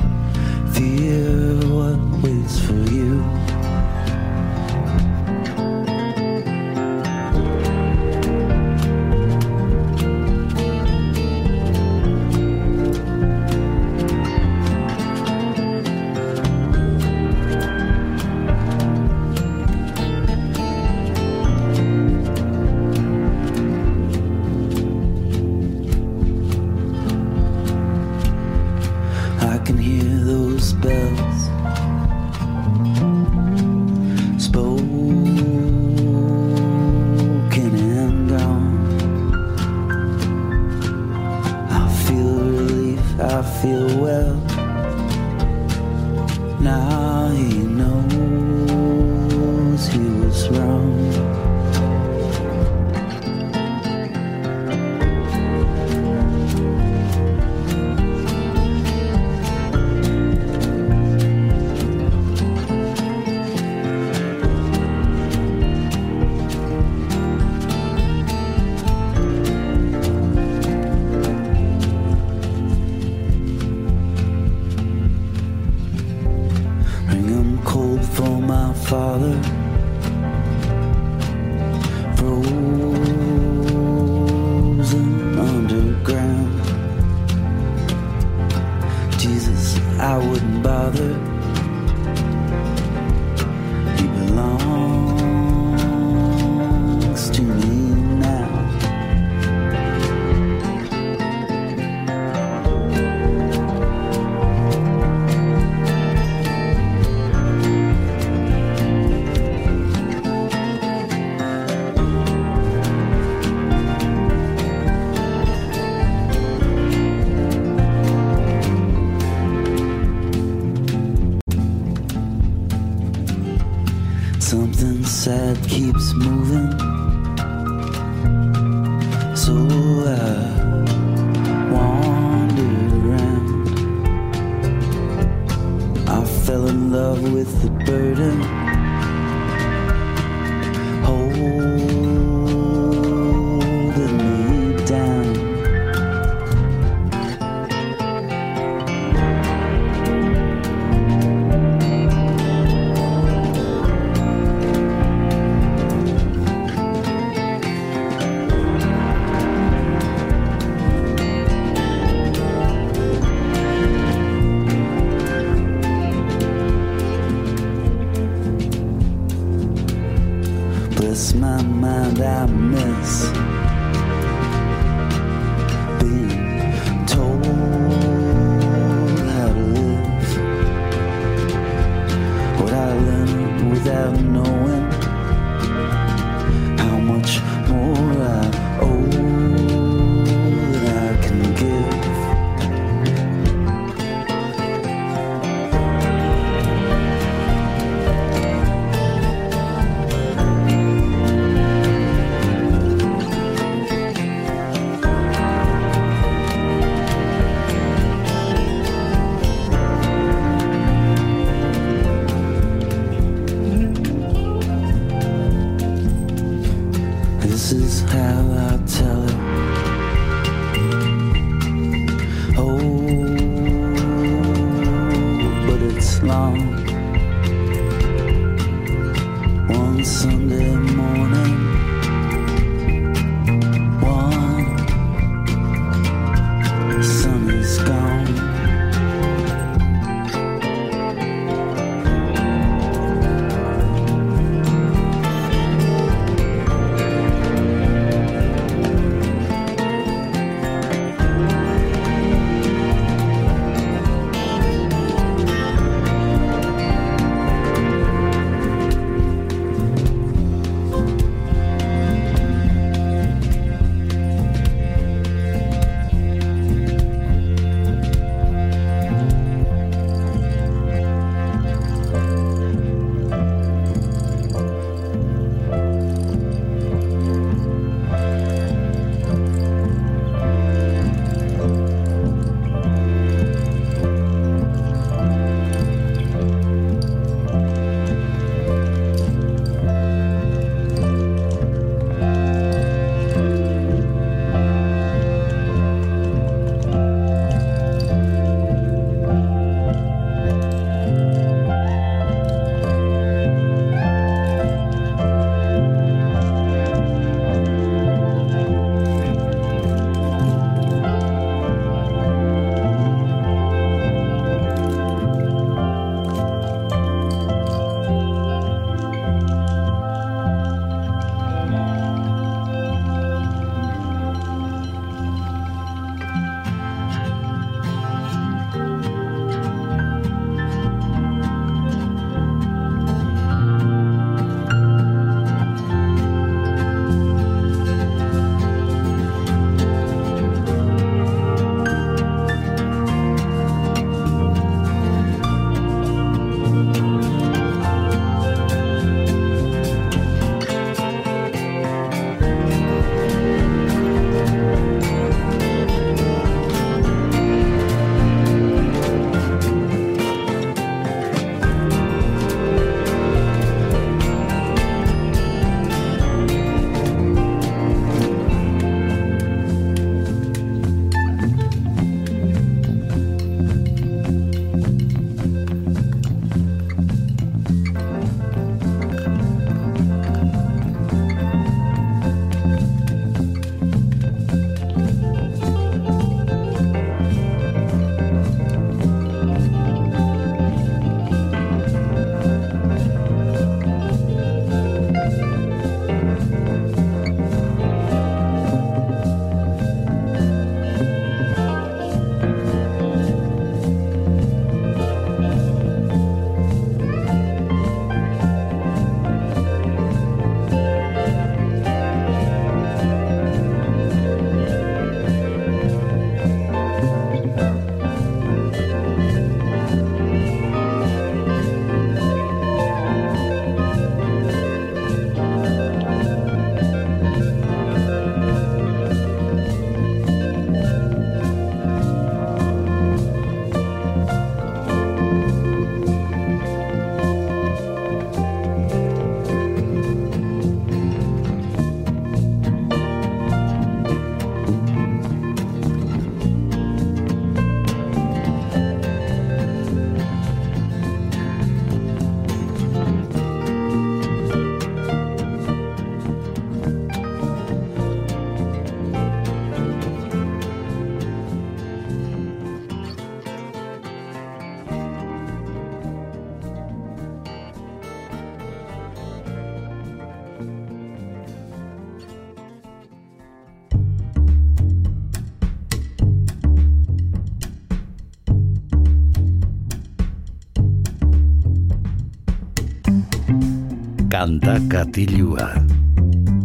Kanta katilua.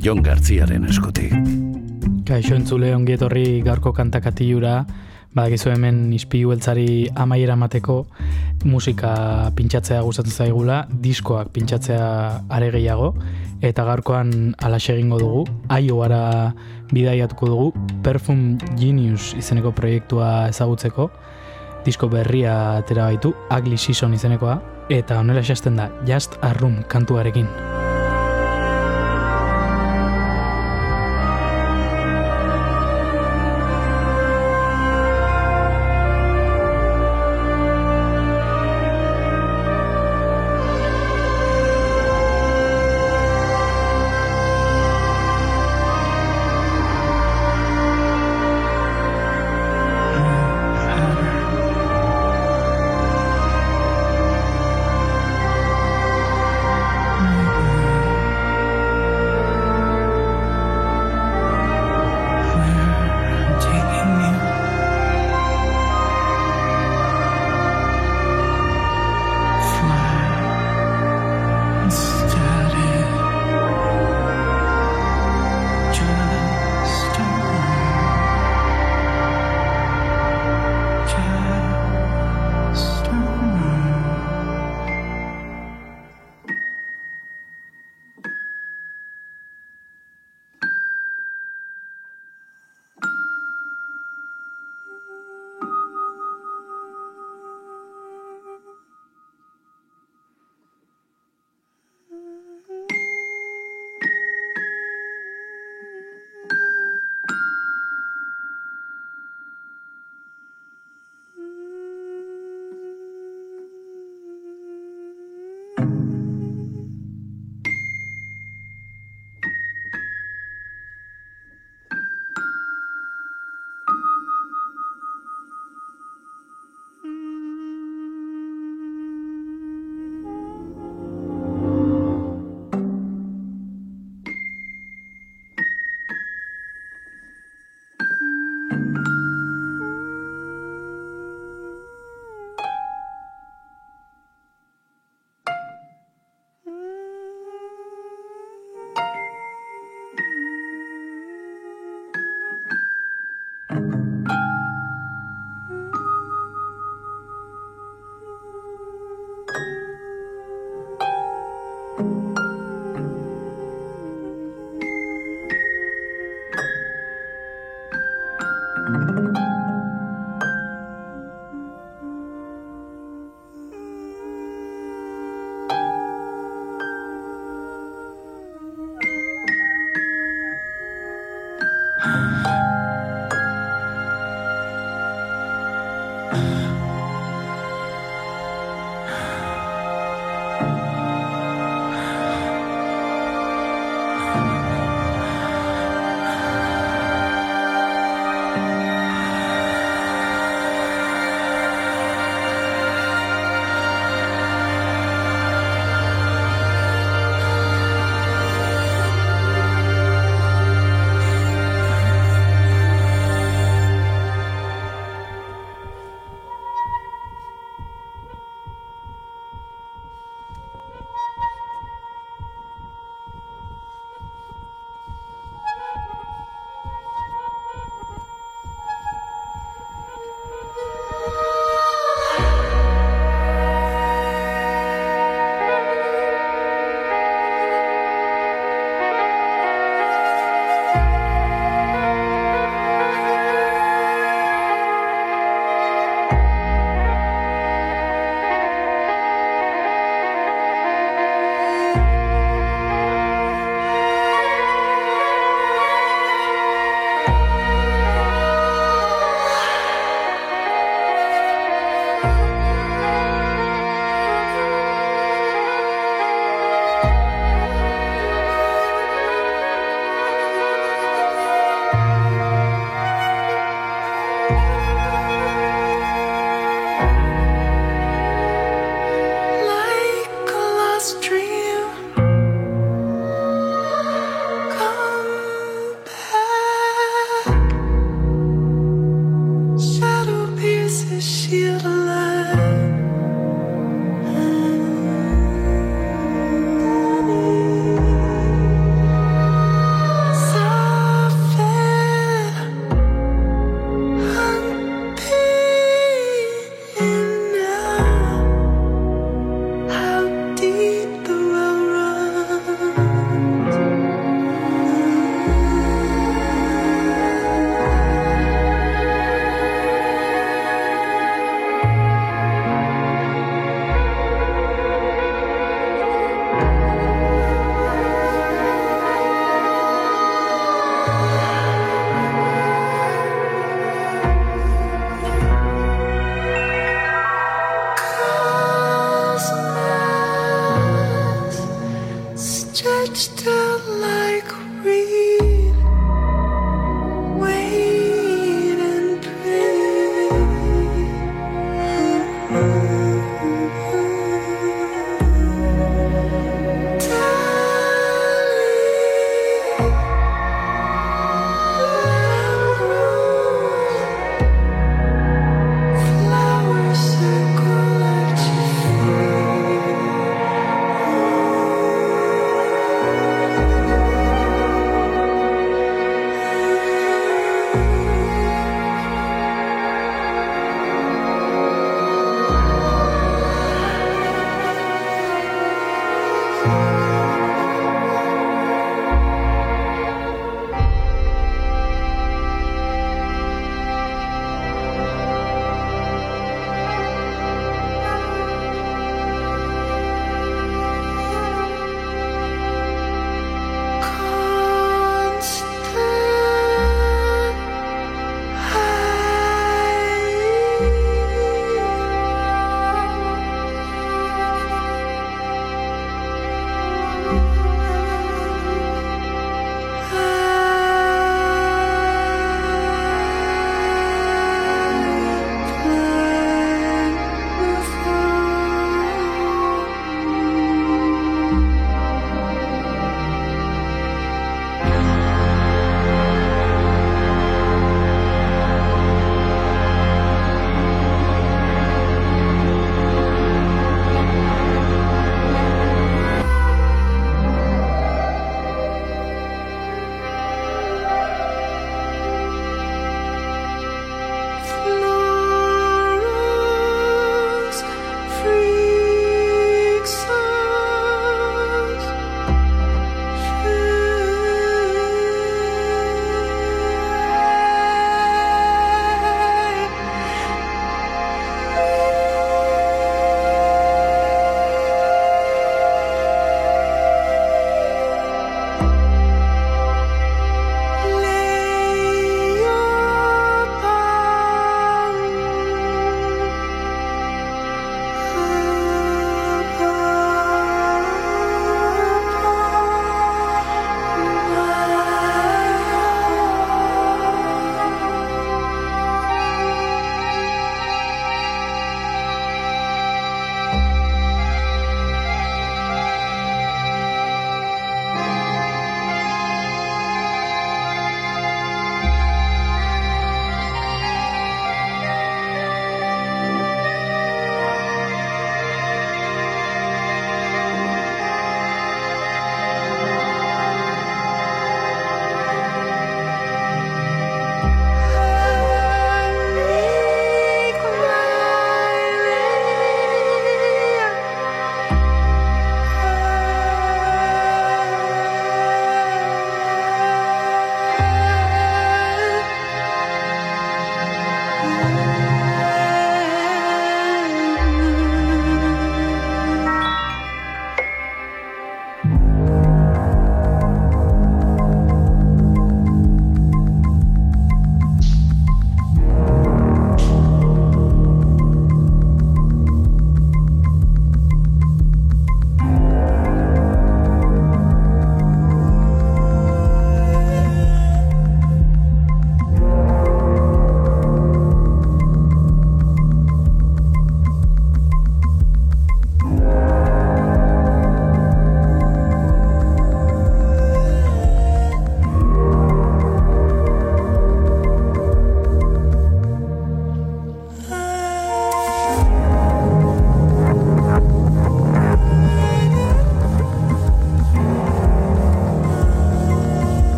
Jon Gartziaren eskutik. Kaixo entzule ongi etorri gaurko kantakatilura, badakizu hemen izpilu beltzari amaiera mateko musika pintxatzea gustatzen zaigula, diskoak pintxatzea are gehiago, eta gaurkoan alaxe egingo dugu, aio gara bidaiatuko dugu, Perfume Genius izeneko proiektua ezagutzeko, disko berria atera baitu, Ugly Season izenekoa, eta onela esasten da, Just a Room kantuarekin.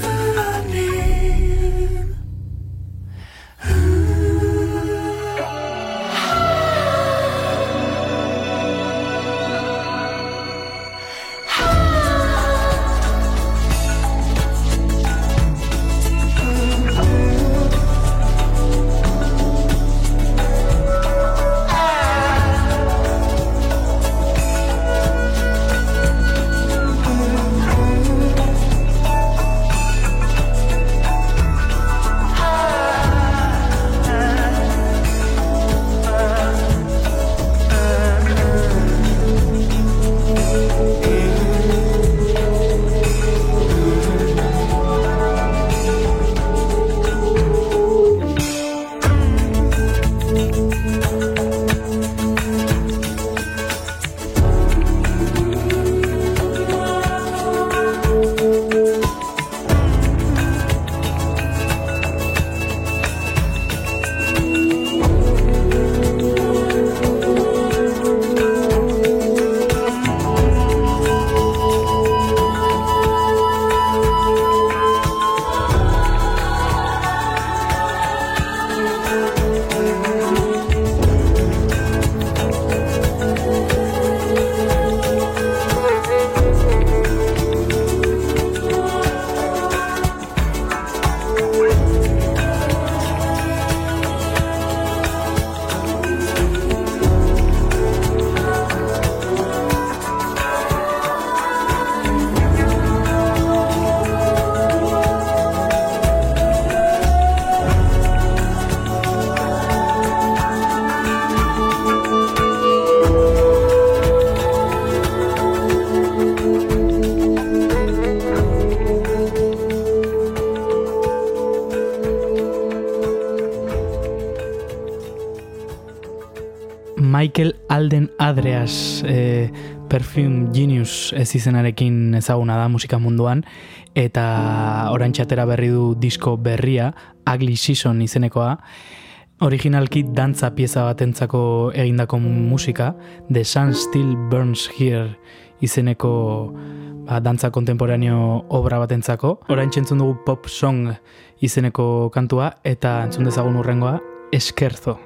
forever. Michael Alden Adreas e, Perfume Genius ez izenarekin ezaguna da musika munduan. Eta orantxatera berri du disko berria Ugly Season izenekoa. Originalki dantza pieza batentzako egindako musika The Sun Still Burns Here izeneko ba, dantza kontemporaneo obra batentzako. Orain entzun dugu pop song izeneko kantua eta entzun dezagun urrengoa Eskerzo.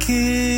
Keep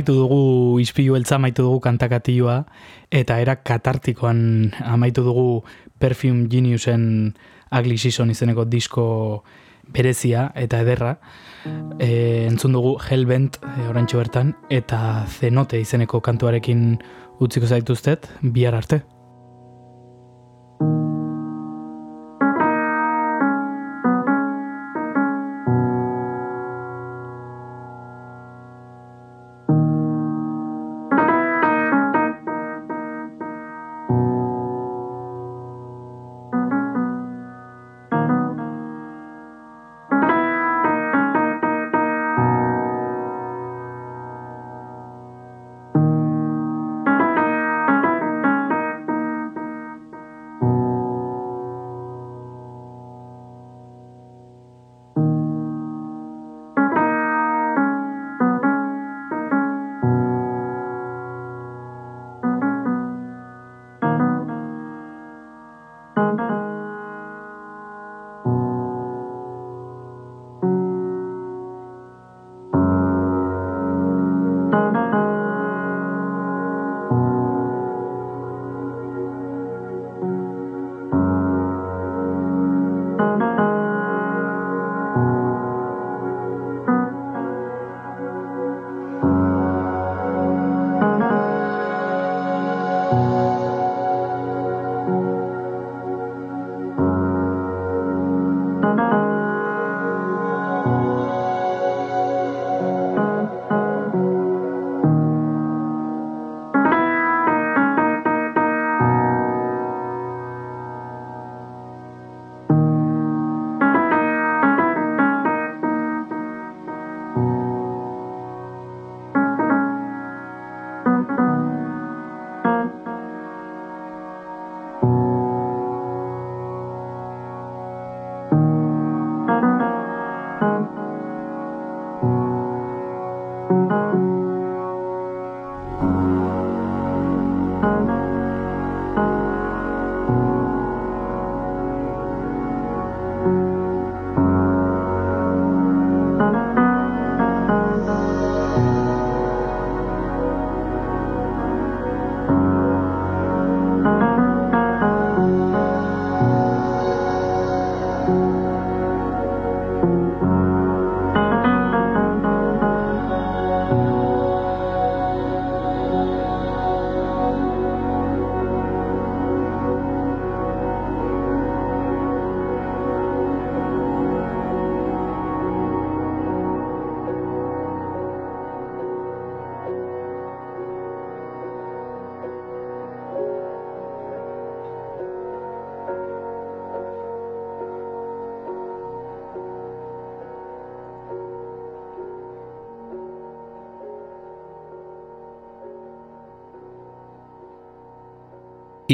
Amaitu dugu ispilu eltza amaitu dugu kantakatioa, eta era katartikoan amaitu dugu Perfume Geniusen Ugly Season izeneko disko berezia eta ederra. E, entzun dugu Hellbent e, orantxo bertan, eta Zenote izeneko kantuarekin utziko zaituztet, bihar arte.